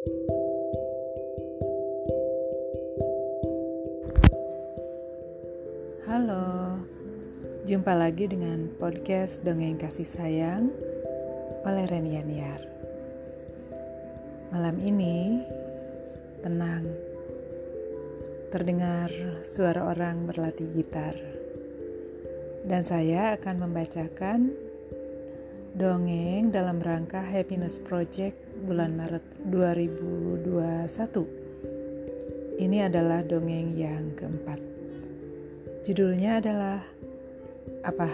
Halo, jumpa lagi dengan podcast Dongeng Kasih Sayang oleh Renia Niar. Malam ini tenang, terdengar suara orang berlatih gitar, dan saya akan membacakan dongeng dalam rangka Happiness Project bulan Maret 2021. Ini adalah dongeng yang keempat. Judulnya adalah apa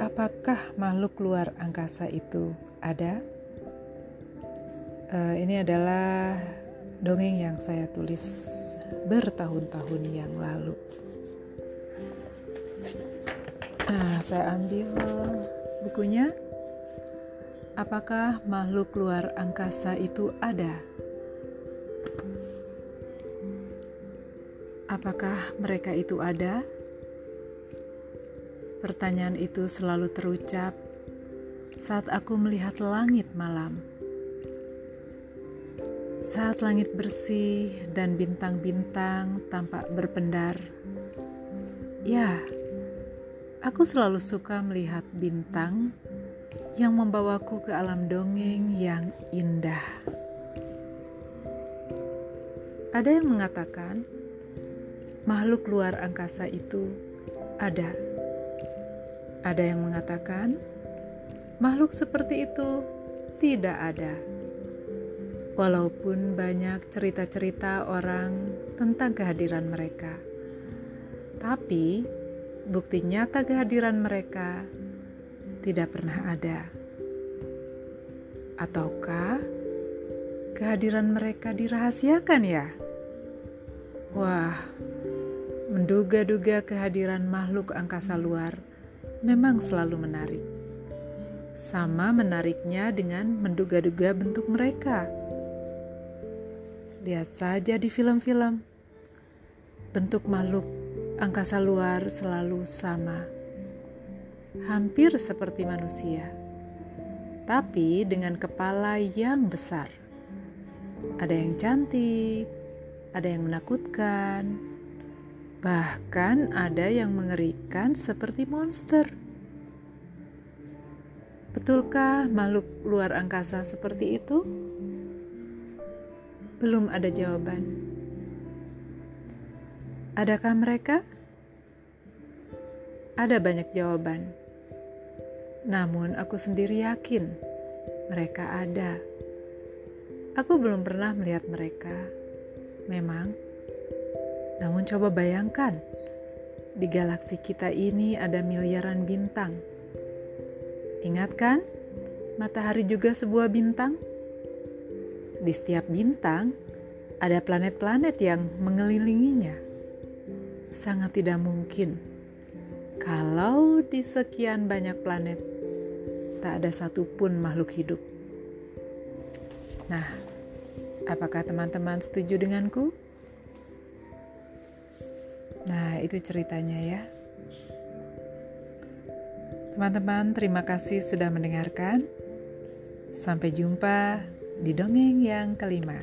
apakah makhluk luar angkasa itu ada? Uh, ini adalah dongeng yang saya tulis bertahun-tahun yang lalu. Nah, saya ambil bukunya. Apakah makhluk luar angkasa itu ada? Apakah mereka itu ada? Pertanyaan itu selalu terucap saat aku melihat langit malam. Saat langit bersih dan bintang-bintang tampak berpendar. Ya, aku selalu suka melihat bintang yang membawaku ke alam dongeng yang indah. Ada yang mengatakan makhluk luar angkasa itu ada ada yang mengatakan makhluk seperti itu tidak ada. Walaupun banyak cerita-cerita orang tentang kehadiran mereka, tapi bukti nyata kehadiran mereka tidak pernah ada. Ataukah kehadiran mereka dirahasiakan ya? Wah, menduga-duga kehadiran makhluk angkasa luar memang selalu menarik. Sama menariknya dengan menduga-duga bentuk mereka. Lihat saja di film-film. Bentuk makhluk angkasa luar selalu sama. Hampir seperti manusia. Tapi dengan kepala yang besar. Ada yang cantik, ada yang menakutkan, Bahkan ada yang mengerikan seperti monster. Betulkah makhluk luar angkasa seperti itu? Belum ada jawaban. Adakah mereka? Ada banyak jawaban. Namun aku sendiri yakin mereka ada. Aku belum pernah melihat mereka. Memang namun coba bayangkan, di galaksi kita ini ada miliaran bintang. Ingat kan, matahari juga sebuah bintang? Di setiap bintang ada planet-planet yang mengelilinginya. Sangat tidak mungkin kalau di sekian banyak planet tak ada satupun makhluk hidup. Nah, apakah teman-teman setuju denganku? Nah, itu ceritanya ya. Teman-teman, terima kasih sudah mendengarkan. Sampai jumpa di dongeng yang kelima.